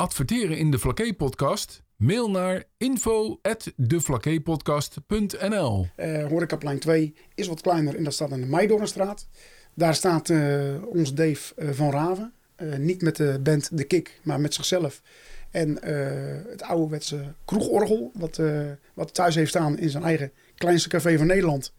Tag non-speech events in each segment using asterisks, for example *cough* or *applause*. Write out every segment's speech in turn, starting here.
Adverteren in de Flaké podcast? Mail naar info@deflakeepodcast.nl. Uh, Horecaplein 2 is wat kleiner en dat staat aan de Meidoornstraat. Daar staat uh, ons Dave uh, van Raven. niet met de band De Kik, maar met zichzelf. En het ouderwetse kroegorgel, wat, wat thuis heeft staan in zijn eigen kleinste café van Nederland.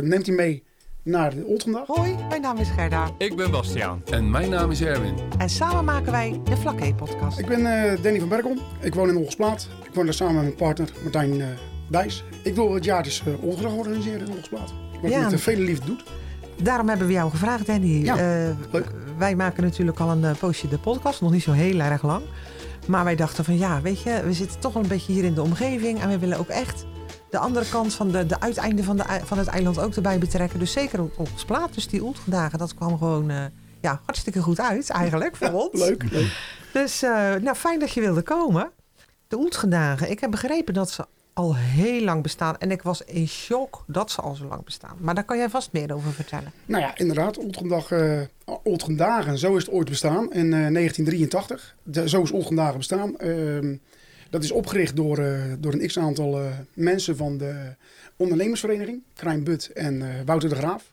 neemt hij mee naar de Oldendag. Hoi, mijn naam is Gerda. Ik ben Bastiaan. En mijn naam is Erwin. En samen maken wij de Flaké podcast. Ik ben uh, Danny van Berkel. Ik woon in Olgesplaat. Ik woon daar samen met mijn partner Martijn uh, Dijs. Ik wil het jaartjes uh, Oldendag organiseren in Olgesplaat. Wat ja. met vele liefde doet. Daarom hebben we jou gevraagd, Danny. Ja, leuk. Wij maken natuurlijk al een poosje de podcast, nog niet zo heel erg lang. Maar wij dachten van ja, weet je, we zitten toch wel een beetje hier in de omgeving. En we willen ook echt de andere kant van de, de uiteinden van, de, van het eiland ook erbij betrekken. Dus zeker op ons plaat. Dus die Oeltgendagen, dat kwam gewoon uh, ja, hartstikke goed uit eigenlijk voor ons. leuk, leuk. Dus uh, nou, fijn dat je wilde komen. De Oeltgendagen, ik heb begrepen dat ze al heel lang bestaan. En ik was in shock dat ze al zo lang bestaan. Maar daar kan jij vast meer over vertellen. Nou ja, inderdaad. Oeltgendag, uh, Oeltgendagen, zo is het ooit bestaan in 1983. De, zo is Oeltgendagen bestaan. Dat is opgericht door, uh, door een x-aantal uh, mensen van de ondernemersvereniging. Krijn But en uh, Wouter de Graaf.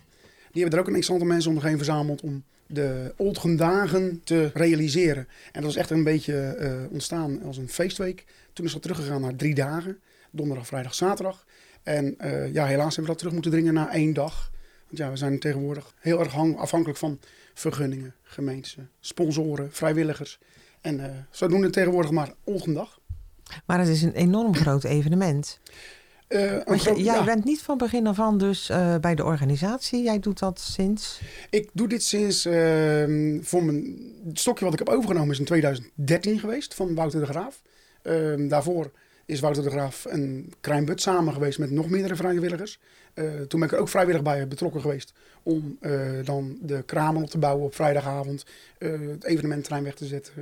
Die hebben er ook een x-aantal mensen om heen verzameld om de Oldgendagen te realiseren. En dat is echt een beetje ontstaan als een feestweek. Toen is dat teruggegaan naar drie dagen. Donderdag, vrijdag, zaterdag. En ja, helaas hebben we dat terug moeten dringen naar één dag. Want ja, we zijn tegenwoordig heel erg afhankelijk van vergunningen, gemeentes, sponsoren, vrijwilligers. En zo doen we tegenwoordig maar Oldgendag. Maar het is een enorm groot evenement. Uh, Want jij ja. bent niet van begin af aan dus uh, bij de organisatie. Jij doet dat sinds? Ik doe dit sinds... Uh, voor mijn, het stokje wat ik heb overgenomen is in 2013 geweest van Wouter de Graaf. Ehm, daarvoor is Wouter de Graaf en Krijnbut samen geweest met nog meerdere vrijwilligers. Uh, toen ben ik er ook vrijwillig bij betrokken geweest om dan de kramen op te bouwen op vrijdagavond. het evenementterrein weg te zetten.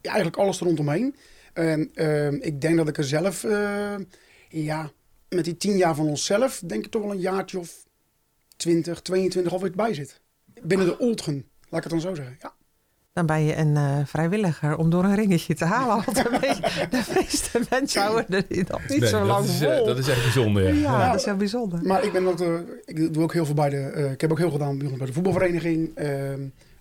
Ja, eigenlijk alles er rondomheen. En uh, ik denk dat ik er zelf, uh, ja, met die tien jaar van onszelf, denk ik toch wel een jaartje of 20, 22 alweer bij zit. Binnen de Oldgen, laat ik het dan zo zeggen. Ja. Dan ben je een uh, vrijwilliger om door een ringetje te halen. Want de *laughs* meeste mensen houden er niet nee, zo lang dat is, vol. dat is echt bijzonder. Ja, ja, ja dat is heel bijzonder. Maar ik, ben ook, uh, ik doe ook heel veel bij de... ik heb ook heel veel gedaan bij de voetbalvereniging.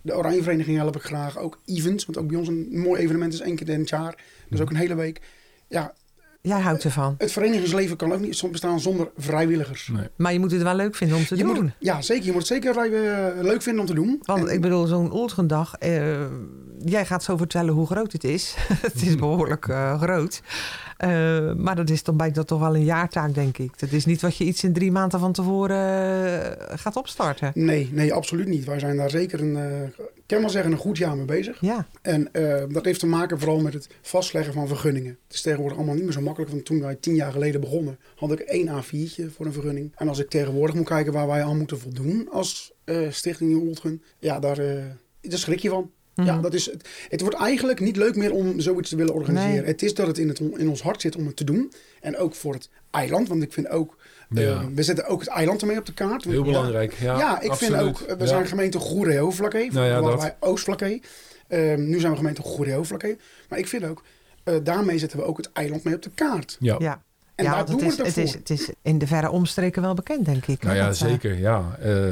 De Oranje Vereniging help ik graag. Ook events, want ook bij ons een mooi evenement is één keer in het jaar. Dus ook een hele week. Ja, Jij houdt ervan. Het verenigingsleven kan ook niet bestaan zonder vrijwilligers. Nee. Maar je moet het wel leuk vinden om te je doen. Moet, ja, zeker. Je moet het zeker uh, leuk vinden om te doen. Want en, ik bedoel, zo'n Oldgendag. Uh, jij gaat zo vertellen hoe groot het is. *laughs* het is behoorlijk uh, groot. Uh, maar dat is dan bijna toch wel een jaartaak, denk ik. Dat is niet wat je iets in drie maanden van tevoren gaat opstarten. Nee, nee, absoluut niet. Wij zijn daar zeker een, ik kan wel zeggen, een goed jaar mee bezig. Ja. En dat heeft te maken vooral met het vastleggen van vergunningen. Het is tegenwoordig allemaal niet meer zo makkelijk. Want toen wij tien jaar geleden begonnen, had ik één A4'tje voor een vergunning. En als ik tegenwoordig moet kijken waar wij aan moeten voldoen als Stichting Nieuw Oldgen, ja, daar, daar schrik je van. Ja, dat is het. Het wordt eigenlijk niet leuk meer om zoiets te willen organiseren. Nee. Het is dat het in, het in ons hart zit om het te doen. En ook voor het eiland. Want ik vind ook, ja. uh, we zetten ook het eiland ermee op de kaart. Heel belangrijk, ja. Ja, ik absoluut. vind ook, we zijn gemeente Goeree-Hoofdvlakke. Nou ja, dat. wij Oostvlakke. Uh, nu zijn we gemeente Goeree-Hoofdvlakke. Maar ik vind ook, uh, daarmee zetten we ook het eiland mee op de kaart. Ja. Ja. En ja, daar doen het, is, we het, het, is, het is in de verre omstreken wel bekend, denk ik. Nou ja, dat, zeker. Ja. Uh,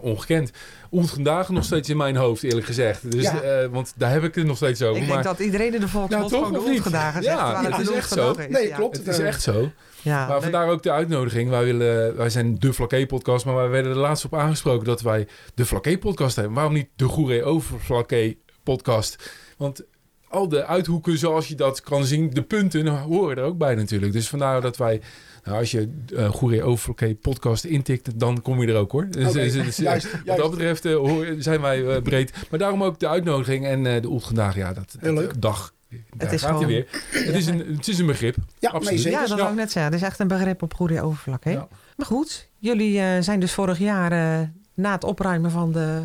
ongekend. Ongekend nog steeds in mijn hoofd, eerlijk gezegd. Dus, ja. uh, want daar heb ik het nog steeds over. Ik maar... denk dat iedereen in de volksmond ja, gewoon de ongdagen zegt. Ja, het, het is echt zo. Is. Nee, ja. klopt. Het is echt zo. Ja, maar vandaar ook de uitnodiging. Wij, willen, wij zijn de Flaké-podcast, maar wij werden er laatst op aangesproken dat wij de Flaké-podcast hebben. Waarom niet de Goeree over Flaké-podcast? Want al de uithoeken zoals je dat kan zien, de punten horen er ook bij natuurlijk. Dus vandaar dat wij, nou, als je uh, Goeree Overflaké podcast intikt, dan kom je er ook hoor. Dus, Okay. dus, dus, Juist, wat juist. dat betreft uh, zijn wij uh, breed. Maar daarom ook de uitnodiging en uh, de Oeltgendagen, ja, dat, Heel leuk. dag. Daar is gaat gewoon- weer. Het, is een, het is een begrip. Ja, Absoluut. nee. Ja, dat wou ik net zeggen. Het is echt een begrip op goede overvlak. Hè? Ja. Maar goed, jullie eh, zijn dus vorig jaar eh, na het opruimen van de,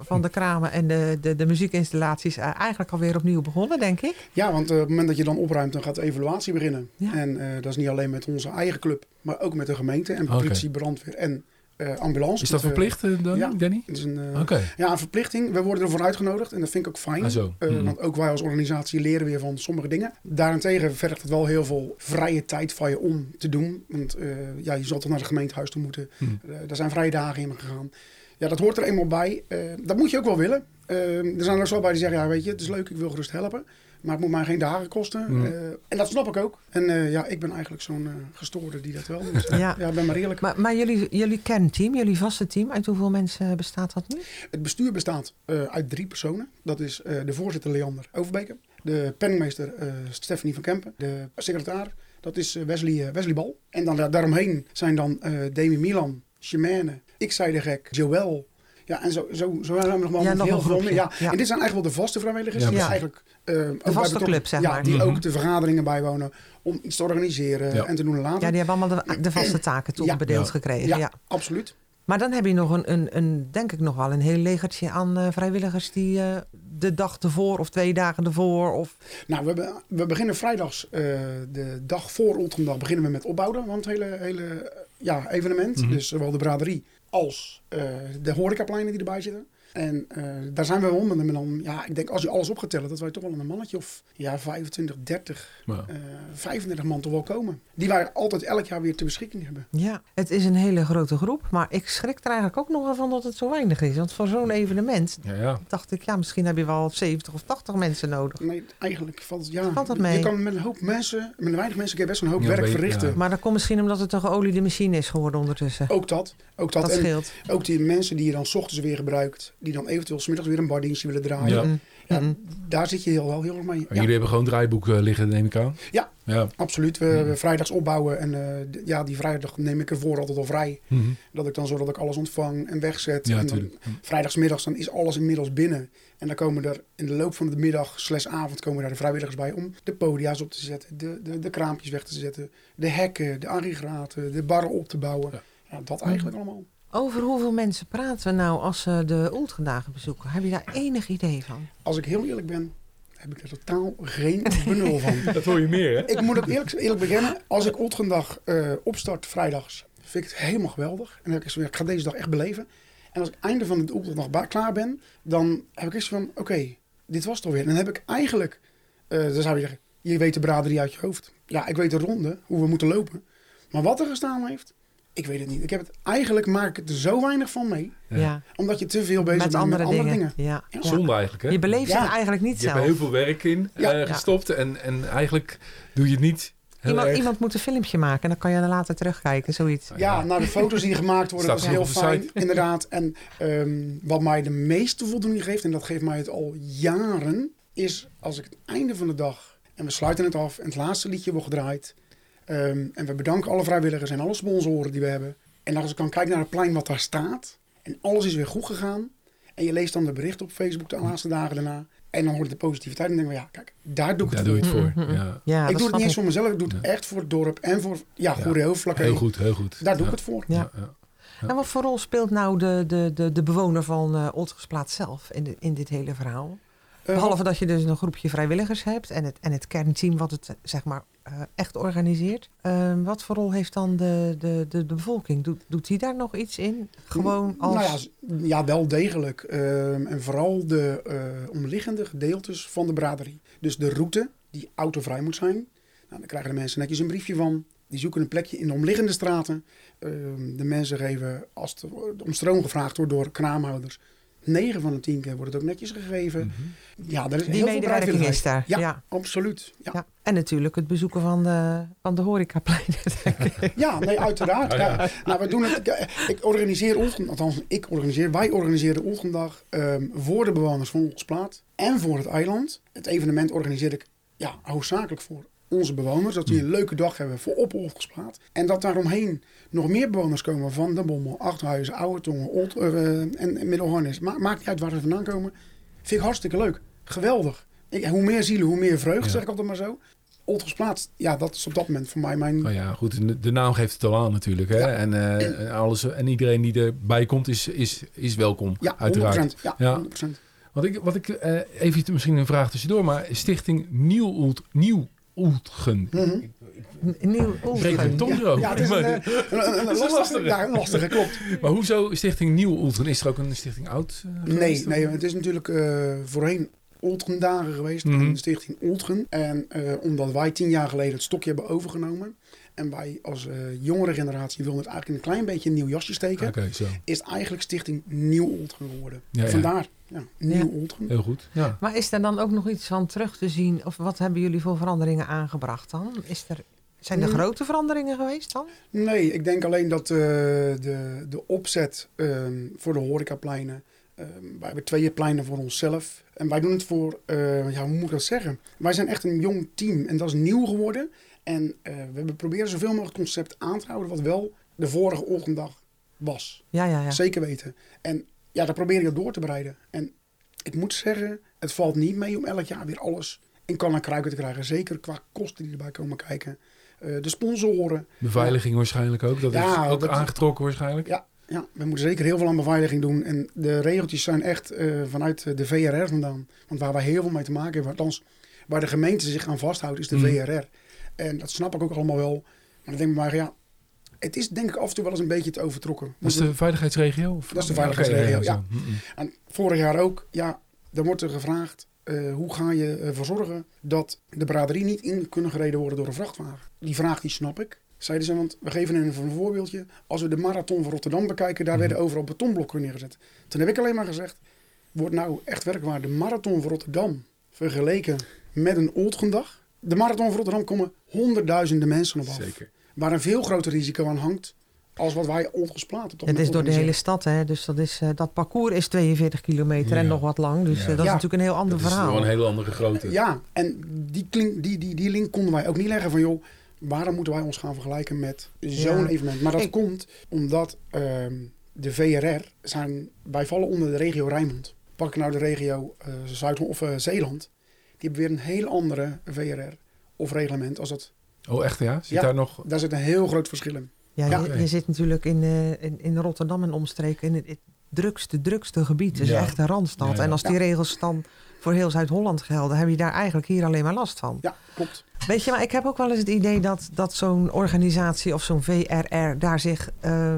van de kramen en de, de, de muziekinstallaties eh, eigenlijk alweer opnieuw begonnen, denk ik. Ja, want eh, op het moment dat je dan opruimt, dan gaat de evaluatie beginnen. Ja. En eh, dat is niet alleen met onze eigen club, maar ook met de gemeente en politie, brandweer en eh, ambulance. Is dat Met, verplicht, dan, ja. Danny? het is een, Oké. Ja, een verplichting. We worden ervoor uitgenodigd en dat vind ik ook fijn. Ah, zo. Eh, Mhm. Want ook wij als organisatie leren weer van sommige dingen. Daarentegen vergt het wel heel veel vrije tijd van je om te doen. Want eh, ja, je zal toch naar het gemeentehuis toe moeten. Eh, daar zijn vrije dagen in gegaan. Ja, dat hoort er eenmaal bij. Eh, dat moet je ook wel willen. Eh, er zijn er ook zo bij die zeggen, ja weet je, het is leuk, ik wil gerust helpen. Maar het moet mij geen dagen kosten. Eh, en dat snap ik ook. En eh, ja, ik ben eigenlijk zo'n eh, gestoorde die dat wel doet. *laughs* Ja. ben maar eerlijk. Maar, maar jullie, jullie kernteam, jullie vaste team, uit hoeveel mensen bestaat dat nu? Het bestuur bestaat eh, uit drie personen. Dat is eh, de voorzitter Leander Overbeke, de penningmeester eh, Stephanie van Kempen, de secretaris, dat is Wesley, Wesley Bal. En dan da- daaromheen zijn dan eh Demi Milan, Chimène, Ik zei de gek, Joël. Ja, en zo, zo, zo hebben we nog wel Ja, nog nog heel veel groepje. meer. Ja. Ja. En dit zijn eigenlijk wel de vaste vrijwilligers. Ja, die eigenlijk eh, bij vaste betrokken- club, zeg ja, maar. die Mhm. ook de vergaderingen bijwonen om iets te organiseren Ja. en te doen en laten. Ja, die hebben allemaal de, de vaste *clears throat* taken toebedeeld Ja. gekregen. Ja, Ja. absoluut. Maar dan heb je nog een, een, een, denk ik nog wel, een heel legertje aan eh, vrijwilligers die eh, de dag ervoor of twee dagen ervoor of Nou, we, hebben, we beginnen vrijdags, eh, de dag voor Ultrondag, beginnen we met opbouwen van het hele, hele ja, evenement. Mhm. Dus zowel de braderie als eh, de horecapleinen die erbij zitten. En eh, daar zijn we wel met met dan, ja, ik denk als je alles op gaat tellen, dat wij toch wel een mannetje of ja, 25, 30, Maar, eh 35 man toch wel komen. Die wij altijd elk jaar weer ter beschikking hebben. Ja, het is een hele grote groep. Maar ik schrik er eigenlijk ook nog wel van dat het zo weinig is. Want voor zo'n evenement ja, ja. dacht ik, ja, misschien heb je wel 70 of 80 mensen nodig. Nee, eigenlijk valt het, ja, Valt dat mee? je kan met een hoop mensen, met weinig mensen kun je best een hoop Ja, werk verrichten. ja. Maar dat komt misschien omdat het een geoliede machine is geworden ondertussen. Ook dat, ook dat. dat En scheelt. ook die mensen die je dan 's ochtends weer gebruikt, die dan eventueel 's middags weer een bardienstje willen draaien. Ja. Ja, mm. daar zit je heel, wel heel erg mee. Ja, Jullie hebben gewoon draaiboek eh, liggen, neem ik aan? Ja. Ja. absoluut. We, we vrijdags opbouwen en eh, ja, die vrijdag neem ik ervoor altijd al vrij. Mhm. Dat ik dan zorg dat ik alles ontvang en wegzet. Ja, en dan, vrijdagsmiddags dan is alles inmiddels binnen. En dan komen er in de loop van de middag slash avond komen daar de vrijwilligers bij om de podia's op te zetten, de, de, de kraampjes weg te zetten, de hekken, de aggregaten, de barren op te bouwen. Ja. Ja, dat eigenlijk allemaal. Over hoeveel mensen praten we nou als ze de ultradagen bezoeken? Heb je daar enig idee van? Als ik heel eerlijk ben, heb ik er totaal geen *laughs* benul van. Dat hoor je meer, hè? Ik moet ook eerlijk, eerlijk beginnen. Als ik Otgendag eh opstart vrijdags, vind ik het helemaal geweldig. En dan heb ik zo, ja, ik ga deze dag echt beleven. En als ik einde van de Otgendag ba- klaar ben, dan heb ik eens van, oké, dit was het alweer. En dan heb ik eigenlijk, eh, dan zou je zeggen, je weet de braderie uit je hoofd. Ja, ik weet de ronde, hoe we moeten lopen. Maar wat er gestaan heeft, ik weet het niet. Ik heb het, eigenlijk maak ik het er zo weinig van mee. Ja. Omdat je te veel bezig met bent andere, met andere dingen. dingen. Ja. Zonde eigenlijk, hè? Je beleeft Ja. het eigenlijk niet Je hebt er zelf. heel veel werk in Ja. eh, Ja. gestopt en, en eigenlijk doe je het niet heel Iemand, erg. iemand moet een filmpje maken en dan kan je er later terugkijken, zoiets. Ja, naar de foto's die gemaakt worden, Staat dat is heel fijn, site. inderdaad. En ehm, wat mij de meeste voldoening geeft, en dat geeft mij het al jaren, is als ik het einde van de dag, en we sluiten het af, en het laatste liedje wordt gedraaid, ehm, en we bedanken alle vrijwilligers en alle sponsoren die we hebben. En als ik kan kijken naar het plein wat daar staat, en alles is weer goed gegaan, en je leest dan de berichten op Facebook de laatste dagen daarna, en dan hoort het de positiviteit, en dan denk ik, ja, kijk, daar doe ik Daar het doe je voor. het voor. Mm, mm, mm. Ja. Ja, ik doe het niet eens voor mezelf, ik doe het Ja. echt voor het dorp en voor ja, Ja. Goede Hoofdvlakke. Heel goed, heel goed. Daar doe Ja. ik het voor. Ja. Ja, En wat voor rol speelt nou de, de, de, de bewoner van eh Ottersplaat zelf in, de- in dit hele verhaal? Eh, Behalve dat je dus een groepje vrijwilligers hebt en het, en het kernteam wat het zeg maar echt organiseert. Eh, wat voor rol heeft dan de, de, de, de bevolking? Doet, doet die daar nog iets in? Gewoon als... Nou ja, ja, wel degelijk. Ehm, en vooral de eh, omliggende gedeeltes van de braderie. Dus de route die autovrij moet zijn. Nou, dan krijgen de mensen netjes een briefje van. Die zoeken een plekje in de omliggende straten. Ehm, de mensen geven, als het om stroom gevraagd wordt door kraamhouders... 9 van de 10 keer wordt het ook netjes gegeven. Mhm. Ja, is die heel veel medewerking is daar. Ja, Ja. absoluut. Ja, Ja. En natuurlijk het bezoeken van de, van de horecapleinen. *laughs* Ja, nee, uiteraard. Oh, ja. Nou, we doen het. Ik, organiseer althans, ik organiseer, wij organiseren Olgendag ehm voor de bewoners van Olsplaat en voor het eiland. Het evenement organiseer ik ja, hoofdzakelijk voor onze bewoners. Dat die een leuke dag hebben voor op Olsplaat. En dat daaromheen nog meer bewoners komen van De Bommel, Achthuizen, Oude Tongen, Old, eh, en, Middelharnis. Ma maakt niet uit waar ze vandaan komen. Vind ik hartstikke leuk. Geweldig. Ik, hoe meer zielen, hoe meer vreugde, Ja. zeg ik altijd maar zo. Olsplaat, ja, dat is op dat moment voor mij mijn Nou ja, goed. de- naam geeft het al aan natuurlijk. Hè? Ja. En, eh, en alles, en iedereen die erbij komt is, is, is welkom. Ja, 100%. uiteraard. Ja, Ja. 100%. Wat ik, wat ik eh, even misschien een vraag tussendoor, maar Stichting Nieuw Nieuw Oeltgen. Mhm. Nieuw Oeltgen. mijn tong. Ja, het is een, maar, een, een, een, *laughs* Dat is lastige, lastig. ja, een lastige, klopt. maar hoezo Stichting Nieuw Oeltgen? Is er ook een Stichting Oud? eh, Nee, nee, het is natuurlijk eh, voorheen Oltgen-dagen geweest. Mhm. een Stichting Oltgen. En eh, omdat wij tien jaar geleden het stokje hebben overgenomen. En wij als eh, jongere generatie wilden het eigenlijk een klein beetje een nieuw jasje steken. Oké, zo. Is het eigenlijk Stichting Nieuw Oltgen geworden. Ja. Vandaar, ja, Nieuw. Heel goed. Ja. Maar is er dan ook nog iets van terug te zien? Of wat hebben jullie voor veranderingen aangebracht dan? Is er, zijn er Mm. grote veranderingen geweest dan? Nee, ik denk alleen dat eh, de, de opzet ehm, voor de horecapleinen... ehm, wij hebben twee pleinen voor onszelf. En wij doen het voor, eh, ja, hoe moet ik dat zeggen? Wij zijn echt een jong team en dat is nieuw geworden. En eh, we hebben proberen zoveel mogelijk het concept aan te houden... wat wel de vorige ochtenddag was. Ja, ja, ja. Zeker weten. En ja, daar probeer ik door te bereiden. En ik moet zeggen, het valt niet mee om elk jaar weer alles in kan en kruiken te krijgen. Zeker qua kosten die erbij komen kijken. Eh, de sponsoren. Beveiliging waarschijnlijk ook. Dat Ja, is ook dat- aangetrokken waarschijnlijk. Ja, ja, we moeten zeker heel veel aan beveiliging doen. En de regeltjes zijn echt eh, vanuit de VRR vandaan. Want waar wij heel veel mee te maken hebben, althans waar de gemeente zich aan vasthoudt, is de Mm. VRR. En dat snap ik ook allemaal wel. Maar dan denk ik maar, ja, het is denk ik af en toe wel eens een beetje te overtrokken. Dat is de veiligheidsregio? Of? Dat is de veiligheidsregio, ja. En vorig jaar ook, ja, dan wordt er gevraagd, eh, hoe ga je ervoor zorgen dat de braderie niet in kunnen gereden worden door een vrachtwagen? Die vraag die snap ik. Zeiden ze, want we geven even een voorbeeldje. Als we de marathon van Rotterdam bekijken, daar werden overal betonblokken neergezet. Toen heb ik alleen maar gezegd, wordt nou echt werkbaar de marathon van Rotterdam vergeleken met een Oldgendag? De marathon van Rotterdam komen honderdduizenden mensen op af. Zeker. Waar een veel groter risico aan hangt als wat wij Oldgesplaten toch Het is door de hele stad, hè? dus dat, is, eh, dat parcours is 42 kilometer en nog wat lang. Dus Ja. eh, dat is Ja. natuurlijk een heel ander Dat is verhaal. wel een hele andere grootte. Ja, en die, klink, die, die, die link konden wij ook niet leggen van joh, waarom moeten wij ons gaan vergelijken met zo'n Ja. evenement? Maar dat Ik- komt omdat ehm, de VRR zijn, wij vallen onder de regio Rijnmond. Pak ik nou de regio eh, Zuid- of Zeeland, die hebben weer een heel andere VRR of reglement als dat. Oh, echt ja? Zit Ja. daar nog... Daar zit een heel groot verschil in. Ja, Ja. je, je zit natuurlijk in, eh, in, in Rotterdam en omstreken in het, het drukste, drukste gebied. Het is Ja. echt een randstad. Ja, ja. En als die Ja. regels dan voor heel Zuid-Holland gelden, heb je daar eigenlijk hier alleen maar last van. Ja, klopt. Weet je, maar ik heb ook wel eens het idee dat, dat zo'n organisatie of zo'n VRR daar zich eh,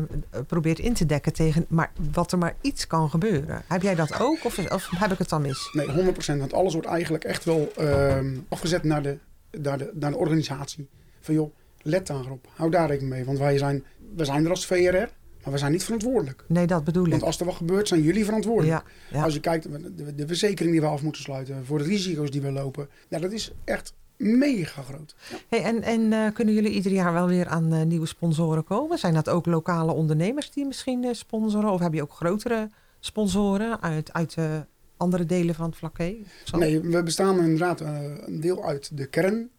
probeert in te dekken tegen maar wat er maar iets kan gebeuren. Heb jij dat ook of, of heb ik het dan mis? Nee, 100%. Want alles wordt eigenlijk echt wel ehm, afgezet naar de, naar, de, naar de organisatie. Van joh, let daarop. Hou daar rekening mee. Want wij zijn, wij zijn er als VRR, maar we zijn niet verantwoordelijk. Nee, dat bedoel ik. Want als er wat gebeurt, zijn jullie verantwoordelijk. Ja, ja. Als je kijkt, de, de verzekering die we af moeten sluiten, voor de risico's die we lopen. Nou, dat is echt mega groot. Ja. Hey, en en eh, kunnen jullie ieder jaar wel weer aan eh, nieuwe sponsoren komen? Zijn dat ook lokale ondernemers die misschien eh, sponsoren? Of heb je ook grotere sponsoren uit, uit andere delen van het vlakke? Nee, we bestaan inderdaad een deel uit de kern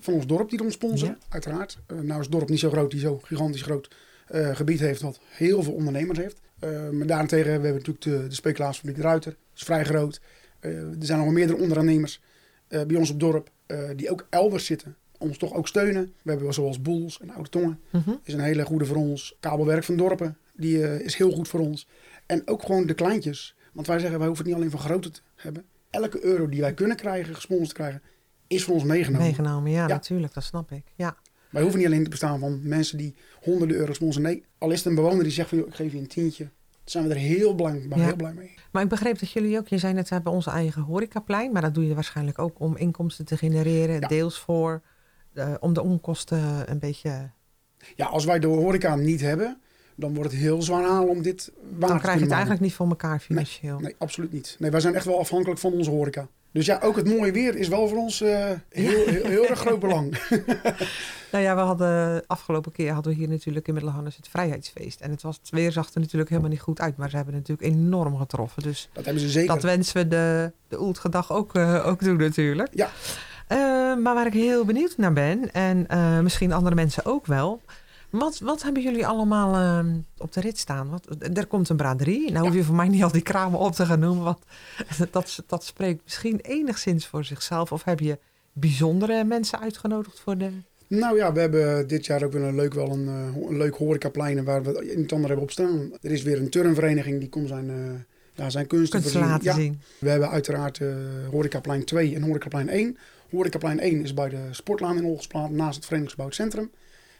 van ons dorp die ons sponsoren, Ja. uiteraard. Nou is het dorp niet zo groot, die zo gigantisch groot eh, gebied heeft, wat heel veel ondernemers heeft. Eh, maar daarentegen hebben we natuurlijk de, de Ruiter, dat is vrij groot. Eh, er zijn nog wel meerdere ondernemers bij ons op dorp die ook elders zitten, ons toch ook steunen. We hebben zoals Boels en Oude Tongen, Mhm. is een hele goede voor ons. Kabelwerk van Dorpen, die is heel goed voor ons. En ook gewoon de kleintjes. Want wij zeggen, wij hoeven het niet alleen van grote te hebben. Elke euro die wij kunnen krijgen, gesponsord krijgen, is voor ons meegenomen. Meegenomen, ja, Ja. natuurlijk, dat snap ik. Ja. Wij hoeven niet alleen te bestaan van mensen die honderden euro sponsoren. Nee, al is het een bewoner die zegt van, joh, ik geef je een tientje. Dan zijn we er heel blij, Ja. heel blij mee. Maar ik begreep dat jullie ook, je zei net, we hebben onze eigen horecaplein. Maar dat doe je waarschijnlijk ook om inkomsten te genereren. Ja. Deels voor, eh, om de onkosten een beetje... Ja, als wij de horeca niet hebben, dan wordt het heel zwaar halen om dit waar te Dan krijg je het maken. eigenlijk niet voor elkaar financieel. Nee, absoluut niet. Nee, wij zijn echt wel afhankelijk van onze horeca. Dus ja, ook het mooie weer is wel voor ons eh, heel, heel, heel erg groot belang. *laughs* Nou ja, we hadden afgelopen keer hadden we hier natuurlijk in Middelharnis het Vrijheidsfeest. En het, was, het weer zag er natuurlijk helemaal niet goed uit, maar ze hebben het natuurlijk enorm getroffen. Dus Dat hebben ze zeker. dat wensen we de, de Oeltgedag ook, eh, ook doen natuurlijk. Ja. Eh, maar waar ik heel benieuwd naar ben, en eh, misschien andere mensen ook wel. Wat, wat hebben jullie allemaal op de rit staan? Wat, er komt een braderie. Nou hoef je voor mij niet al die kramen op te gaan noemen. Want *laughs* dat, dat spreekt misschien enigszins voor zichzelf. Of heb je bijzondere mensen uitgenodigd voor de... Nou ja, we hebben dit jaar ook weer een leuk, wel een, eh, een leuk horecaplein waar we in het andere hebben op staan. Er is weer een turnvereniging die komt zijn, eh ja, zijn kunsten voorzien. laten Ja, zien? we hebben uiteraard eh horecaplein 2 en horecaplein 1. Horecaplein 1 is bij de Sportlaan in Olgesplaat, naast het Verenigingsgebouw Centrum.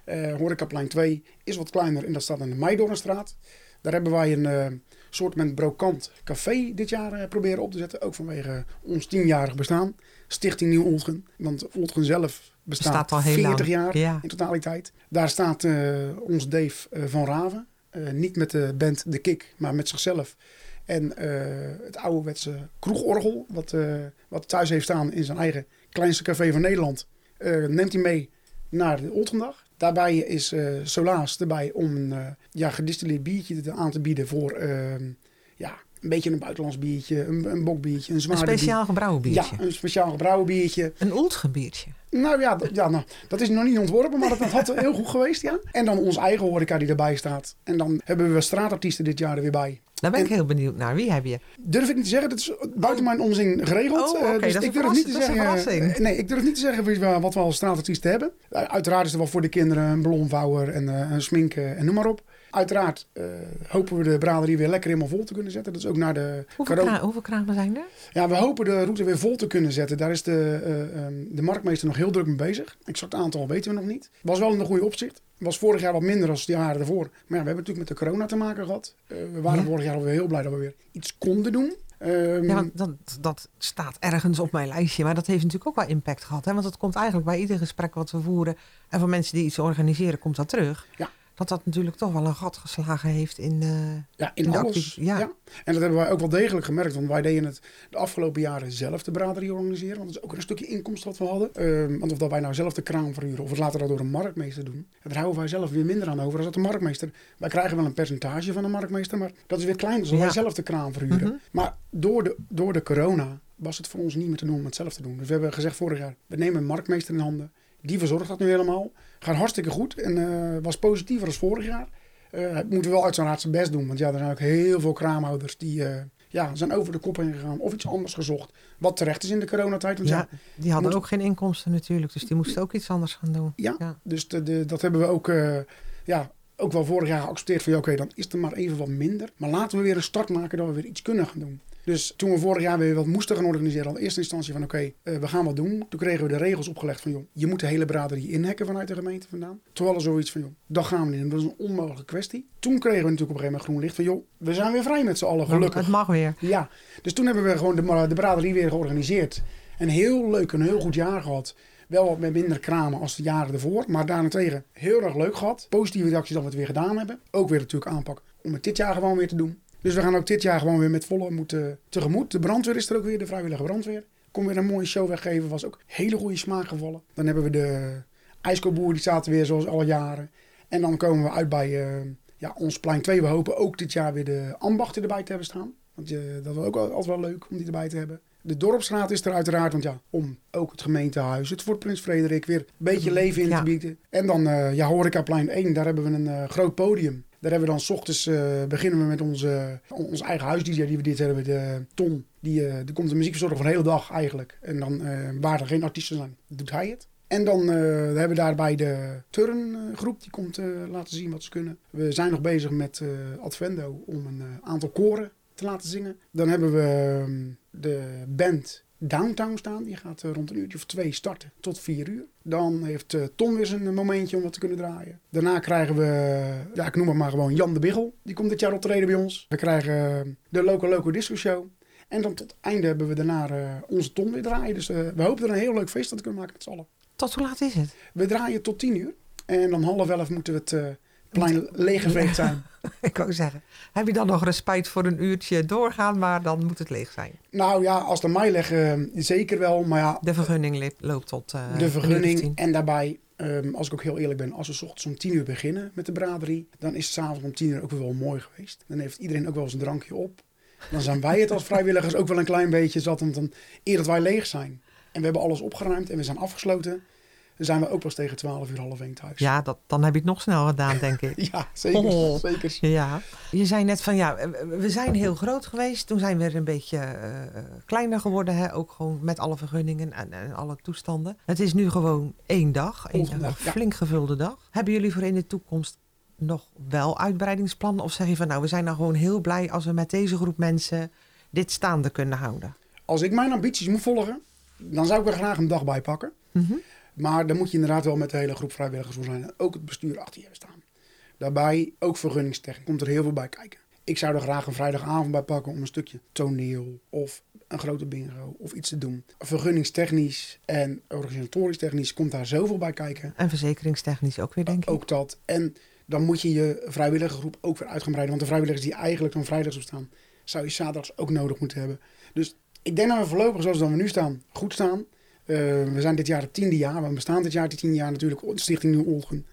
Uh, Horecaplein 2 is wat kleiner en dat staat aan de Meidoornstraat. Daar hebben wij een uh, soort met brokant café dit jaar uh, proberen op te zetten. Ook vanwege ons tienjarig bestaan. Stichting Nieuw Oltgen. Want Oltgen zelf bestaat, Bestaat al heel 40 lang. jaar Ja. in totaliteit. Daar staat eh, ons Dave eh, van Raven. Eh, niet met de band De Kick, maar met zichzelf. En eh, het ouderwetse kroegorgel, wat, eh, wat thuis heeft staan in zijn eigen kleinste café van Nederland, eh, neemt hij mee naar de Oltgendag. Daarbij is eh, Solaas erbij om een eh, ja, gedistilleerd biertje te- aan te bieden voor ehm, ja, een beetje een buitenlands biertje, een, een bokbiertje, een Een zwaar speciaal gebrouwen biertje. Ja, een speciaal gebrouwen biertje. Een Oeltgen biertje. Nou ja, dat, ja nou, dat is nog niet ontworpen, maar dat, dat had heel goed geweest, ja. En dan onze eigen horeca die erbij staat. En dan hebben we straatartiesten dit jaar er weer bij. Daar ben ik heel benieuwd naar. Wie heb je? Durf ik niet te zeggen, dat is buiten mijn omzin geregeld. Oh, Eh, oké, dus dat is ik durf niet te zeggen. verrassing. Nee, ik durf niet te zeggen wat we als straatartiesten hebben. Uh, uiteraard is er wel voor de kinderen een ballonvouwer en eh, een sminken en noem maar op. Uiteraard eh, hopen we de braderie weer lekker helemaal vol te kunnen zetten. Dat is ook naar de Hoeveel, kra- hoeveel kramen zijn er? Ja, we hopen de route weer vol te kunnen zetten. Daar is de, eh, ehm, de marktmeester nog heel druk mee bezig. Exact aantal weten we nog niet. Was wel in een goede opzicht. Was vorig jaar wat minder dan de jaren ervoor. Maar ja, we hebben natuurlijk met de corona te maken gehad. Eh, we waren Ja. vorig jaar alweer heel blij dat we weer iets konden doen. Ehm, Ja, dat, dat staat ergens op mijn lijstje. Maar dat heeft natuurlijk ook wel impact gehad. Hè? Want het komt eigenlijk bij ieder gesprek wat we voeren... en van mensen die iets organiseren, komt dat terug. Ja. Dat dat natuurlijk toch wel een gat geslagen heeft in... eh, Ja, in alles. ja. ja. En dat hebben wij ook wel degelijk gemerkt. Want wij deden het de afgelopen jaren zelf de braderie organiseren. Want dat is ook een stukje inkomst wat we hadden. Ehm, want of dat wij nou zelf de kraam verhuren of het later dat door een marktmeester doen. Daar houden wij zelf weer minder aan over als dat de marktmeester. Wij krijgen wel een percentage van de marktmeester. Maar dat is weer kleiner als Ja. wij zelf de kraam verhuren. Mhm. Maar door de, door de corona was het voor ons niet meer te doen om het zelf te doen. Dus we hebben gezegd vorig jaar, we nemen een marktmeester in handen. Die verzorgt dat nu helemaal. Gaat hartstikke goed en eh, was positiever als vorig jaar. Eh het moet wel uit zijn raad zijn best doen. Want ja, er zijn ook heel veel kraamhouders die eh, ja, zijn over de kop heen gegaan. Of iets anders gezocht. Wat terecht is in de coronatijd. Want ja, ja, die hadden moet- ook geen inkomsten natuurlijk. Dus die moesten ook iets anders gaan doen. Ja, Ja. dus de, de- dat hebben we ook, ja, ook wel vorig jaar geaccepteerd. Van ja, oké, dan is er maar even wat minder. Maar laten we weer een start maken dat we weer iets kunnen gaan doen. Dus toen we vorig jaar weer wat moesten gaan organiseren, al in eerste instantie van oké, eh, we gaan wat doen. Toen kregen we de regels opgelegd van joh, je moet de hele braderie inhekken vanuit de gemeente vandaan. Terwijl er zoiets van joh, dat gaan we niet. Dat is een onmogelijke kwestie. Toen kregen we natuurlijk op een gegeven moment groen licht van joh, we zijn weer vrij met z'n allen, gelukkig. Het mag weer. Ja, dus toen hebben we gewoon de, de braderie weer georganiseerd. Een heel leuk en heel goed jaar gehad. Wel wat met minder kramen als de jaren ervoor. Maar daarentegen heel erg leuk gehad. Positieve reacties dat we het weer gedaan hebben. Ook weer natuurlijk aanpak om het dit jaar gewoon weer te doen. Dus we gaan ook dit jaar gewoon weer met volle moed eh, tegemoet. De brandweer is er ook weer, de vrijwillige brandweer. Kom weer een mooie show weggeven. Was ook hele goede smaak gevallen. Dan hebben we de ijskoboer, die zaten weer zoals alle jaren. En dan komen we uit bij eh, ja, ons plein 2. We hopen ook dit jaar weer de ambachten erbij te hebben staan. Want je, dat is ook al- altijd wel leuk om die erbij te hebben. De dorpsraad is er uiteraard, want ja, om ook het gemeentehuis, het Fort Prins Frederik, weer een beetje leven in te bieden. En dan eh ja, Horecaplein 1, daar hebben we een eh, groot podium. Daar hebben we dan 's ochtends, eh, beginnen we met onze, onze eigen huis-dj die we dit hebben, de Tom. Die, eh, die komt de muziek verzorgen voor de hele dag eigenlijk. En dan, eh, waar er geen artiesten zijn, doet hij het. En dan eh, hebben we daarbij de turngroep, die komt eh, laten zien wat ze kunnen. We zijn nog bezig met eh, Advendo om een eh, aantal koren te laten zingen. Dan hebben we ehm, de band Downtown staan. Die gaat eh, rond een uurtje of twee starten tot vier uur. Dan heeft eh, Tom weer zijn momentje om wat te kunnen draaien. Daarna krijgen we, ja ik noem het maar gewoon Jan de Biggel. Die komt dit jaar optreden bij ons. We krijgen eh, de Loco Loco Disco Show. En dan tot het einde hebben we daarna eh, onze Tom weer draaien. Dus eh, we hopen er een heel leuk feest aan te kunnen maken met z'n allen. Tot hoe laat is het? We draaien tot tien uur. En om half elf moeten we het eh, plein leeggeveegd zijn. *laughs* Ik wou zeggen, heb je dan nog respijt voor een uurtje doorgaan, maar dan moet het leeg zijn. Nou ja, als de mij leggen, zeker wel. Maar ja, De vergunning loopt tot eh, de vergunning. En daarbij, ehm, als ik ook heel eerlijk ben, als we 's ochtends om tien uur beginnen met de braderie, dan is het s'avonds om tien uur ook wel mooi geweest. Dan heeft iedereen ook wel eens een drankje op. Dan zijn wij het als vrijwilligers ook wel een klein beetje zat, want dan eer dat wij leeg zijn. En we hebben alles opgeruimd en we zijn afgesloten. Dan zijn we ook pas tegen 12 uur half één thuis. Ja, dat, dan heb je het nog snel gedaan, denk ik. *laughs* Ja, zeker. Oh. zeker. Ja, je zei net van ja, we zijn heel groot geweest. Toen zijn we weer een beetje eh, kleiner geworden. Hè? Ook gewoon met alle vergunningen en, en alle toestanden. Het is nu gewoon één dag. Één Volgende dag, dag, een ja. flink gevulde dag. Hebben jullie voor in de toekomst nog wel uitbreidingsplannen? Of zeg je van nou, we zijn nou gewoon heel blij als we met deze groep mensen dit staande kunnen houden? Als ik mijn ambities moet volgen, dan zou ik er graag een dag bij pakken. Mhm. Maar dan moet je inderdaad wel met de hele groep vrijwilligers voor zijn. En ook het bestuur achter je hebben staan. Daarbij ook vergunningstechniek. Komt er heel veel bij kijken. Ik zou er graag een vrijdagavond bij pakken om een stukje toneel of een grote bingo of iets te doen. Vergunningstechnisch en organisatorisch technisch komt daar zoveel bij kijken. En verzekeringstechnisch ook weer, denk ik. Ook dat. En dan moet je je vrijwillige groep ook weer uit gaan breiden. Want de vrijwilligers die eigenlijk zo'n vrijdags op staan, zou je zaterdags ook nodig moeten hebben. Dus ik denk dat we voorlopig, zoals dan we nu staan, goed staan. Uh, we zijn dit jaar het tiende jaar. We bestaan dit jaar, die tien jaar natuurlijk, Stichting Nieuw Olgen.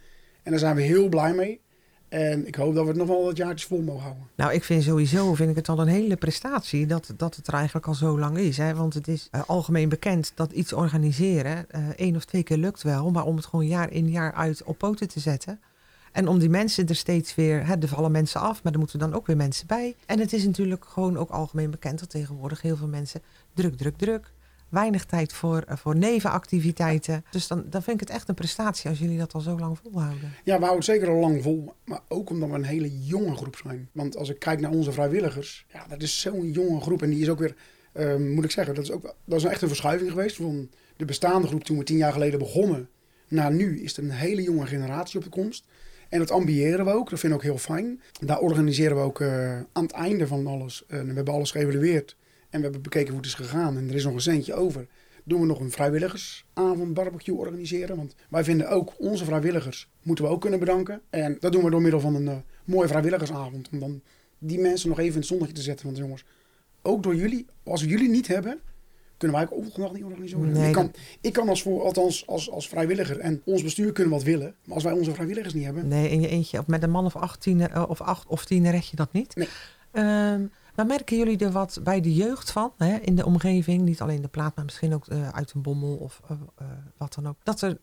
En daar zijn we heel blij mee. En ik hoop dat we het nog wel wat jaartjes vol mogen houden. Nou, ik vind sowieso vind ik het al een hele prestatie dat, dat het er eigenlijk al zo lang is. Hè? Want het is uh, algemeen bekend dat iets organiseren uh, één of twee keer lukt wel. Maar om het gewoon jaar in jaar uit op poten te zetten. En om die mensen er steeds weer, hè, er vallen mensen af, maar er moeten dan ook weer mensen bij. En het is natuurlijk gewoon ook algemeen bekend dat tegenwoordig heel veel mensen druk, druk, druk weinig tijd voor, voor nevenactiviteiten. Dus dan, dan vind ik het echt een prestatie als jullie dat al zo lang volhouden. Ja, we houden het zeker al lang vol. Maar ook omdat we een hele jonge groep zijn. Want als ik kijk naar onze vrijwilligers, ja, dat is zo'n jonge groep. En die is ook weer, uh, moet ik zeggen, dat is, ook, dat is echt een verschuiving geweest. Van de bestaande groep toen we tien jaar geleden begonnen. Naar nu is er een hele jonge generatie op de komst. En dat ambiëren we ook. Dat vind ik ook heel fijn. Daar organiseren we ook uh, aan het einde van alles. Uh, we hebben alles geëvalueerd. En we hebben bekeken hoe het is gegaan en er is nog een centje over. Doen we nog een vrijwilligersavond barbecue organiseren. Want wij vinden ook onze vrijwilligers moeten we ook kunnen bedanken. En dat doen we door middel van een uh, mooie vrijwilligersavond. Om dan die mensen nog even in het zonnetje te zetten. Want jongens, ook door jullie, als we jullie niet hebben, kunnen wij ook overdag niet organiseren. Nee, ik, kan, ik kan als, voor, althans als, als vrijwilliger en ons bestuur kunnen wat willen. Maar als wij onze vrijwilligers niet hebben. Nee, in je eentje met een man of acht, tien, uh, of acht of tien red je dat niet. Nee. Um, maar merken jullie er wat bij de jeugd van, hè, in de omgeving, niet alleen de plaat, maar misschien ook uh, uit een bommel of uh, uh, wat dan ook, dat er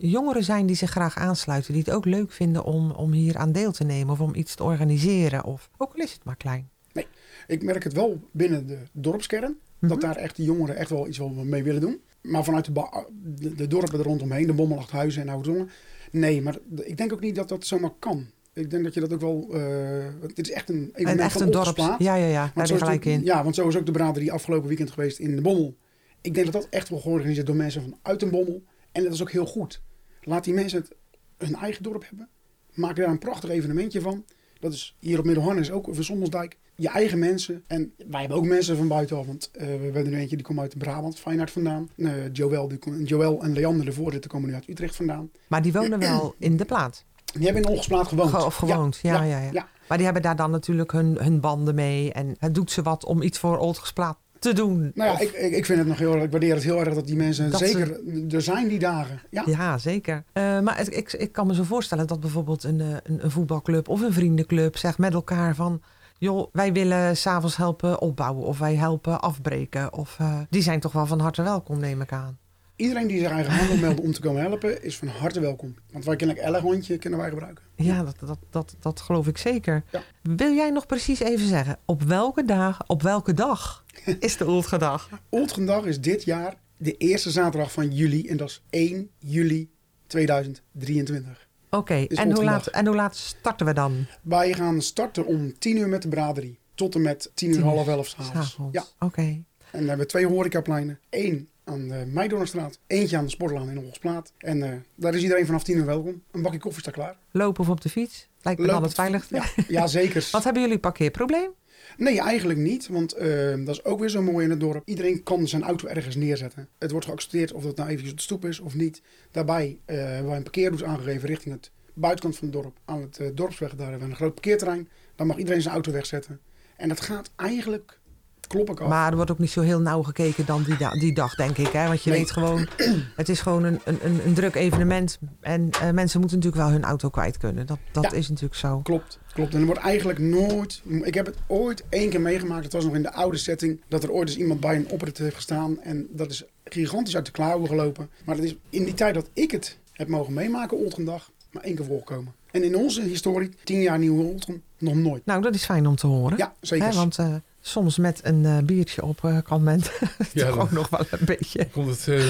jongeren zijn die zich graag aansluiten, die het ook leuk vinden om, om hier aan deel te nemen of om iets te organiseren, of ook al is het maar klein? Nee, ik merk het wel binnen de dorpskern, mm -hmm. dat daar echt de jongeren echt wel iets wel mee willen doen. Maar vanuit de, de, de dorpen er rondomheen, de Bommelachthuizen en Oudzongen, nee, maar ik denk ook niet dat dat zomaar kan. Ik denk dat je dat ook wel. Uh, het is echt een evenement en echt een dorp. Ja, ja, ja. Daar is gelijk in. Ja, want zo is ook de braderie afgelopen weekend geweest in de Bommel. Ik denk dat dat echt wel georganiseerd door mensen vanuit een Bommel. En dat is ook heel goed. Laat die mensen het hun eigen dorp hebben. Maak daar een prachtig evenementje van. Dat is hier op Middelharnis ook over Sommelsdijk. Je eigen mensen. En wij hebben ook mensen van buitenaf. Want uh, we hebben er eentje die komt uit Brabant, Feyenoord vandaan. Uh, Joël, die, Joël en Leander, de voorzitter, komen nu uit Utrecht vandaan. Maar die wonen *clears throat* wel in de plaat. Die hebben in Ongesplaat gewoond. Ge of gewoond, ja ja, ja. Maar die hebben daar dan natuurlijk hun, hun banden mee. En het doet ze wat om iets voor Oldgesplaat te doen. Nou ja, of... ik, ik, vind het nog heel erg, ik waardeer het heel erg dat die mensen Dat zeker, ze- er zijn die dagen. Ja, Ja, zeker. Eh, maar het- ik, ik kan me zo voorstellen dat bijvoorbeeld een, eh, een, een voetbalclub of een vriendenclub zegt met elkaar van... joh, wij willen s'avonds helpen opbouwen of wij helpen afbreken. Of, eh, die zijn toch wel van harte welkom, neem ik aan. Iedereen die zich eigen hand wil melden om te komen helpen, is van harte welkom. Want wij kennen elk hondje kunnen wij gebruiken. Ja, dat, dat, dat, dat geloof ik zeker. Ja. Wil jij nog precies even zeggen, op welke dag, op welke dag is de Oldgedag? *laughs* Oldgendag is dit jaar de eerste zaterdag van juli en dat is 1 juli 2023. Oké, en, hoe laat, en hoe laat starten we dan? Wij gaan starten om 10 uur met de braderie. Tot en met 10 uur Tien uur half 11 s'avonds. Ja, Oké. en dan hebben we twee horecapleinen. Eén aan de Meidornstraat, eentje aan de Sportlaan in Holsplaat. En eh, daar is iedereen vanaf 10 uur welkom. Een bakje koffie staat klaar. Lopen of op de fiets? Lijkt me dan het veiligste. Ja, ja zeker. *laughs* Wat hebben jullie parkeerprobleem? Nee, eigenlijk niet. Want eh, dat is ook weer zo mooi in het dorp. Iedereen kan zijn auto ergens neerzetten. Het wordt geaccepteerd of dat nou eventjes op de stoep is of niet. Daarbij eh, hebben wij een parkeerroute aangegeven richting het buitenkant van het dorp. Aan het eh, dorpsweg, daar hebben we een groot parkeerterrein. Daar mag iedereen zijn auto wegzetten. En dat gaat eigenlijk, klop ik af. Maar er wordt ook niet zo heel nauw gekeken dan die, da- die dag, denk ik. Hè? Want je Nee. weet gewoon, *clears throat* het is gewoon een, een, een, druk evenement. En eh, mensen moeten natuurlijk wel hun auto kwijt kunnen. Dat, dat Ja. is natuurlijk zo. Klopt, klopt. En er wordt eigenlijk nooit... Ik heb het ooit één keer meegemaakt. Het was nog in de oude setting. Dat er ooit eens iemand bij een oprit heeft gestaan. En dat is gigantisch uit de klauwen gelopen. Maar dat is in die tijd dat ik het heb mogen meemaken, Oldgendag, maar één keer voorgekomen. En in onze historie, tien jaar nieuwe Oldgen, nog nooit. Nou, dat is fijn om te horen. Ja, zeker. Want eh, soms met een eh, biertje op eh, kan men *laughs* Ja, toch ook nog wel een beetje... komt het... eh,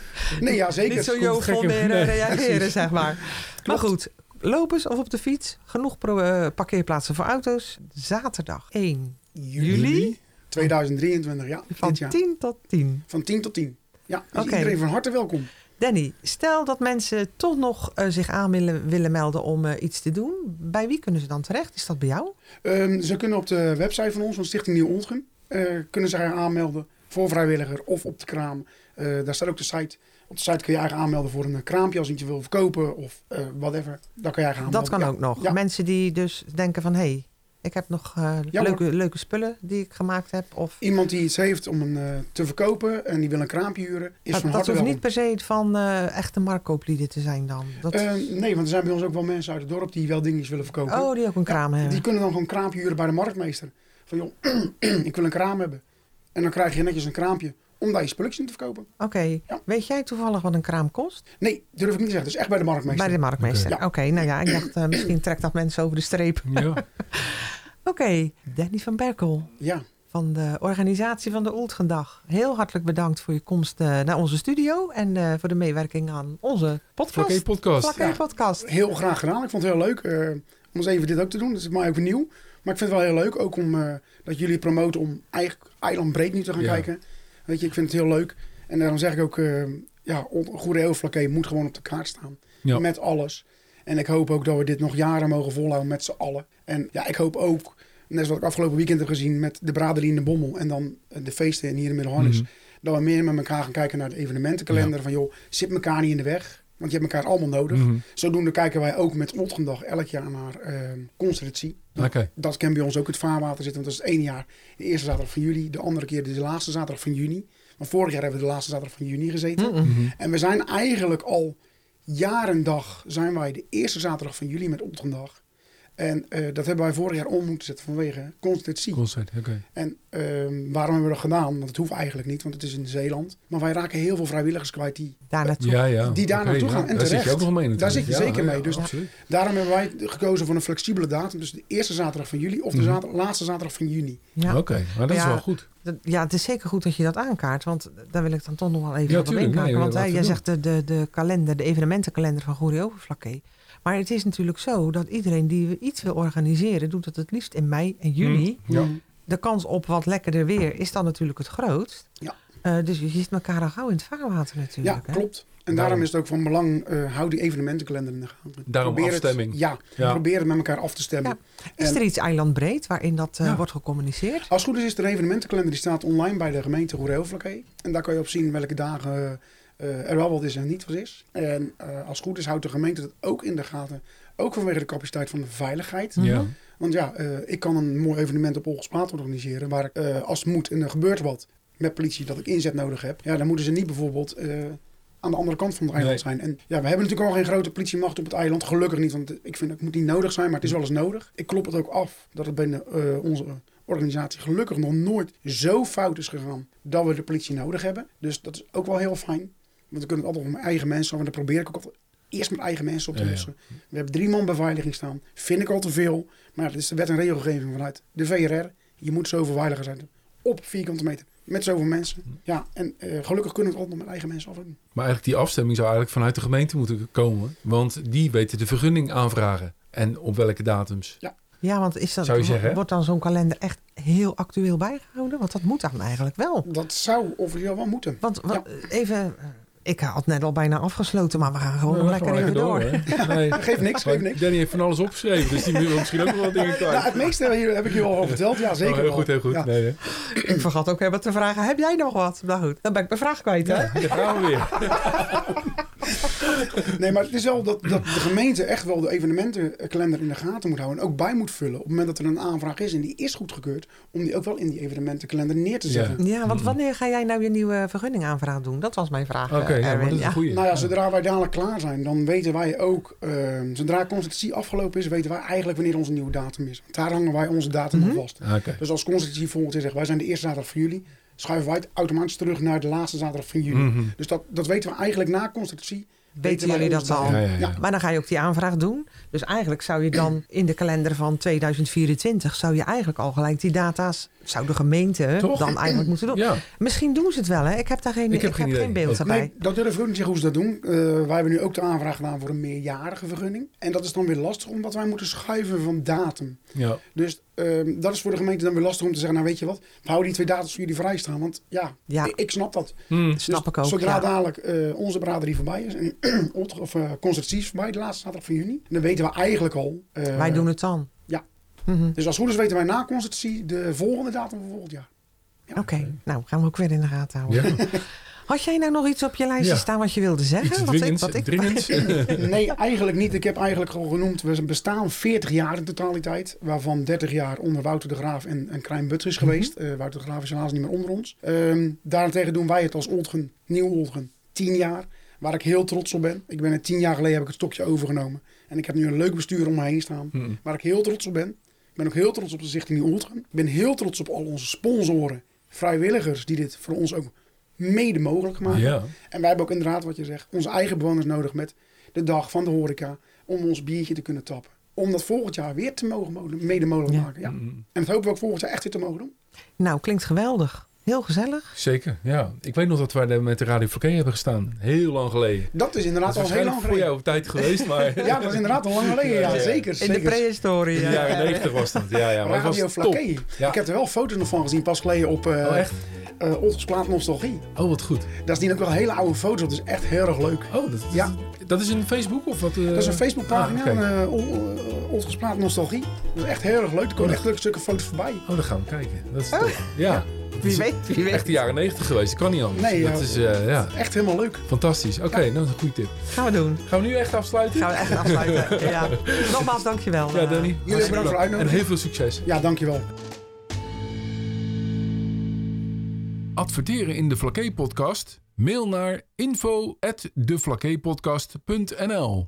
*laughs* Nee, ja, zeker. niet zo jovel meer Nee, reageren, zeg maar. *laughs* Maar goed, lopers of op de fiets. Genoeg pro- parkeerplaatsen voor auto's. Zaterdag 1 Juli 2023, ja, van dit jaar. 10 tot 10. Van 10 tot 10. Ja, dus Oké. iedereen van harte welkom. Danny, stel dat mensen toch nog eh, zich aan willen, willen melden om eh, iets te doen. Bij wie kunnen ze dan terecht? Is dat bij jou? Ehm, ze kunnen op de website van ons, van Stichting Nieuw Ontgen, eh, kunnen zich aanmelden voor vrijwilliger of op de kraam. Daar staat ook de site. Op de site kun je eigen aanmelden voor een kraampje als je iets wil verkopen of whatever. Dan kan je eigen aanmelden. Dat kan Ja. ook nog. Ja. Mensen die dus denken van... hé, hey, ik heb nog eh, leuke, leuke spullen die ik gemaakt heb. Of, Iemand die iets heeft om een, eh, te verkopen en die wil een kraampje huren, is dat van dat harte hoeft welkom. niet per se van eh, echte marktkooplieden te zijn dan. Dat, nee, want er zijn bij ons ook wel mensen uit het dorp die wel dingetjes willen verkopen. oh, die ook een kraam hebben. Die kunnen dan gewoon een kraampje huren bij de marktmeester. Van joh, *clears throat* ik wil een kraam hebben. En dan krijg je netjes een kraampje om daar je spulletjes in te verkopen. Oké, Ja. weet jij toevallig wat een kraam kost? Nee, durf ik niet te zeggen. Het is echt bij de marktmeester. Bij de marktmeester. Oké. Nou ja, ik dacht eh, *clears throat* misschien trekt dat mensen over de streep. Ja. *laughs* Oké, Danny van Berkel Ja, van de organisatie van de Oeltgendag. Heel hartelijk bedankt voor je komst eh, naar onze studio en eh, voor de meewerking aan onze podcast. Vlakke podcast. Vlakke Ja. podcast. heel graag gedaan. Ik vond het heel leuk eh, om eens even dit ook te doen. Dat is mij ook nieuw. Maar ik vind het wel heel leuk ook om eh, dat jullie promoten om eigenlijk eilandbreed nu te gaan Ja. kijken. Weet je, ik vind het heel leuk. En daarom zeg ik ook, eh ja, Goede Eeuwflakkee moet gewoon op de kaart staan. Ja. Met alles. En ik hoop ook dat we dit nog jaren mogen volhouden met z'n allen. En ja, ik hoop ook, net zoals ik afgelopen weekend heb gezien met de Braderie in de Bommel en dan eh, de feesten hier in Middelharnis. Mhm. Dat we meer met elkaar gaan kijken naar de evenementenkalender. Van joh, zit elkaar niet in de weg. Want je hebt elkaar allemaal nodig. Mhm. Zodoende kijken wij ook met Otgendag elk jaar naar constitutie. Oké. Dat kan bij ons ook het vaarwater zitten. Want dat is het ene jaar de eerste zaterdag van juli. De andere keer de laatste zaterdag van juni. Maar vorig jaar hebben we de laatste zaterdag van juni gezeten. Mm-mm. Mhm. En we zijn eigenlijk al jarendag zijn wij de eerste zaterdag van juli met Otgendag. En eh, dat hebben wij vorig jaar om moeten zetten vanwege constitutie. Concert, oké. En ehm, waarom hebben we dat gedaan? Want het hoeft eigenlijk niet, want het is in Zeeland. Maar wij raken heel veel vrijwilligers kwijt die Daar naartoe. Ja, ja. Die daar Oké, naartoe ja. gaan. En Daar zit je terecht. ook nog mee natuurlijk. Daar zit je Ja, zeker ja, mee. Dus absoluut. Daarom hebben wij gekozen voor een flexibele datum. Dus de eerste zaterdag van juli of de Mhm. laatste zaterdag van juni. Ja. Oké, maar dat is wel goed. Ja, het is zeker goed dat je dat aankaart. Want daar wil ik dan toch nog wel even Ja, op inhaken. Nee, want we jij zegt de, de, de kalender, de evenementenkalender van Goerie Overflakkee. Maar het is natuurlijk zo dat iedereen die iets wil organiseren, doet dat het liefst in mei en juni. Ja. Mm. De kans op wat lekkerder weer is dan natuurlijk het grootst. Ja. Eh, dus je ziet elkaar al gauw in het vaarwater Ja, natuurlijk. hè? klopt. En Daarom. is het ook van belang, eh hou die evenementenkalender in de gaten. Daarom Probeer afstemming. Het, ja, Ja. probeer het met elkaar af te stemmen. Is En- er iets eilandbreed waarin dat eh, Ja. wordt gecommuniceerd? Als het goed is, is er een evenementenkalender die staat online bij de gemeente Goeree-Vlakkee. En daar kan je op zien welke dagen er wel wat is en niet wat is. En eh, als het goed is, houdt de gemeente dat ook in de gaten. Ook vanwege de capaciteit van de veiligheid. Mhm. Ja. Want ja, eh, ik kan een mooi evenement op Olgesplaat organiseren. Waar ik, eh, als het moet en er gebeurt wat met politie dat ik inzet nodig heb. Ja, dan moeten ze niet bijvoorbeeld eh, aan de andere kant van het eiland zijn. En ja, we hebben natuurlijk al geen grote politiemacht op het eiland. Gelukkig niet, want ik vind het moet niet nodig zijn. Maar het is wel eens nodig. Ik klop het ook af dat het binnen eh, onze organisatie gelukkig nog nooit zo fout is gegaan. Dat we de politie nodig hebben. Dus dat is ook wel heel fijn. Want we kunnen het altijd met mijn eigen mensen. Want dat probeer ik ook altijd eerst met eigen mensen op te Ja, ja. lossen. We hebben drie man beveiliging staan. Vind ik al te veel. Maar ja, dat is de wet en regelgeving vanuit de VRR. Je moet zoveel veiliger zijn op vierkante meter. Met zoveel mensen. Ja, en eh, gelukkig kunnen we het altijd nog met eigen mensen afdoen. Maar eigenlijk die afstemming zou eigenlijk vanuit de gemeente moeten komen. Want die weten de vergunning aanvragen. En op welke datums. Ja, want is dat, Zou je zeggen, wordt dan zo'n kalender echt heel actueel bijgehouden? Want dat moet dan eigenlijk wel. Dat zou officieel wel moeten. Want wa- even, eh, ik had net al bijna afgesloten, maar we gaan gewoon nog lekker even door. hè? *laughs* Nee. Geef niks, geef niks. Danny heeft van alles opgeschreven. Dus die wil misschien ook wel wat dingen kwijt. Nou, het meeste hier, heb ik je al over verteld. Ja, zeker Oh, heel goed, heel goed. Ja. Nee, nee. Ik vergat ook even te vragen, heb jij nog wat? Nou goed, dan ben ik mijn vraag kwijt, hè? Ja, daar gaan we weer. *laughs* *laughs* Nee, maar het is wel dat, dat de gemeente echt wel de evenementenkalender in de gaten moet houden. En ook bij moet vullen. Op het moment dat er een aanvraag is en die is goedgekeurd. Om die ook wel in die evenementenkalender neer te Ja. zetten. Ja, want Mm. wanneer ga jij nou je nieuwe vergunningaanvraag doen? Dat was mijn vraag, Oké, eh, ja, Erwin. dat is een goeie. Nou ja, zodra wij dadelijk klaar zijn, dan weten wij ook, eh, zodra constitutie afgelopen is, weten wij eigenlijk wanneer onze nieuwe datum is. Want daar hangen wij onze datum op vast. Ah, Oké. Dus als constitutie volgend jaar zegt, wij zijn de eerste zaterdag van juli, schuiven wij het automatisch terug naar de laatste zaterdag van juli. Mhm. Dus dat, dat weten we eigenlijk na constitutie. Weten jullie dat al? datum. Ja, ja, ja. Ja. Maar dan ga je ook die aanvraag doen. Dus eigenlijk zou je dan in de kalender van 2024... zou je eigenlijk al gelijk die data's zou de gemeente Toch? dan eigenlijk moeten doen. Ja, Misschien doen ze het wel, hè? Ik heb daar geen, Ik ik heb heb geen geen, idee. beeld. Nee, dat durf ik ook niet zeggen hoe ze dat doen. Eh, wij hebben nu ook de aanvraag gedaan voor een meerjarige vergunning. En dat is dan weer lastig, omdat wij moeten schuiven van datum. ja. Dus ehm, dat is voor de gemeente dan weer lastig om te zeggen, nou weet je wat, we houden die twee datums voor jullie vrij staan. Want ja, Ja. ik, ik snap dat. Hm. Snap Dus ik ook. Zodra ja. dadelijk eh, onze braderie voorbij is, en *clears throat* of uh, constructief voorbij, de laatste zaterdag van juni, dan weten we eigenlijk al. eh, Wij doen het dan. Ja. Mhm. Dus als goed is weten wij na constructie de volgende datum van volgend jaar. Oké, nou gaan we ook weer in de gaten houden. ja. *laughs* Had jij nou nog iets op je lijstje Ja. staan wat je wilde zeggen? Iets Wat ik- wat ik-. *laughs* Nee, eigenlijk niet. Ik heb eigenlijk al genoemd, we bestaan 40 jaar in totaliteit. Waarvan 30 jaar onder Wouter de Graaf en, en Krijn is geweest. Eh, Wouter de Graaf is helaas niet meer onder ons. Ehm, daarentegen doen wij het als Oldgen, Nieuw Oldgen, 10 jaar. Waar ik heel trots op ben. Ik ben het 10 jaar geleden heb ik het stokje overgenomen. En ik heb nu een leuk bestuur om me heen staan. Hm. Waar ik heel trots op ben. Ik ben ook heel trots op de Nieuw Oldgen. Ik ben heel trots op al onze sponsoren, vrijwilligers die dit voor ons ook mede mogelijk maken. Ja. En wij hebben ook inderdaad, wat je zegt, onze eigen bewoners nodig met de dag van de horeca. Om ons biertje te kunnen tappen. Om dat volgend jaar weer te mogen mo- mede mogelijk Ja. maken. Ja. Hm. En dat hopen we ook volgend jaar echt weer te mogen doen. Nou, klinkt geweldig. Heel gezellig. Zeker, ja. Ik weet nog dat wij daar met de Radio Flaké hebben gestaan. Heel lang geleden. Dat is inderdaad Dat is al heel lang voor geleden. jou op tijd geweest, maar *laughs* Ja, dat is inderdaad al lang geleden. Ja, Ja, ja. zeker. In de prehistorie. in de ja. jaren 90 was dat. Ja, ja. Maar Radio. Ja. Ik heb er wel foto's nog van gezien, pas geleden op uh, Oh, echt? uh, Oldsplaat Nostalgie. Oh, wat goed. Daar staan ook wel hele oude foto's op, dus echt heel erg leuk. Oh, dat, Ja. dat is in Facebook of wat? eh? Dat is een Facebookpagina, Ah, oké. ah, uh, Oldsplaat Nostalgie. Dat is echt heel erg leuk. Er komen echt leuke stukken foto's voorbij. Oh, dan gaan we kijken. Dat is. Ja. Het Wie is weet, wie weet. Echt de jaren 90 geweest. Dat kan niet anders. Nee, dat ja. is eh, ja, Echt helemaal leuk. fantastisch. Oké, nou, dat is een goede tip. Gaan we doen. Gaan we nu echt afsluiten? Gaan we echt afsluiten. *laughs* ja. Nogmaals, dankjewel. Ja, eh, Danny. bedankt voor Hartstikke En uitnodiging. heel veel succes. Ja, dankjewel. Adverteren in de Flaké podcast? Mail naar info@deflakeepodcast.nl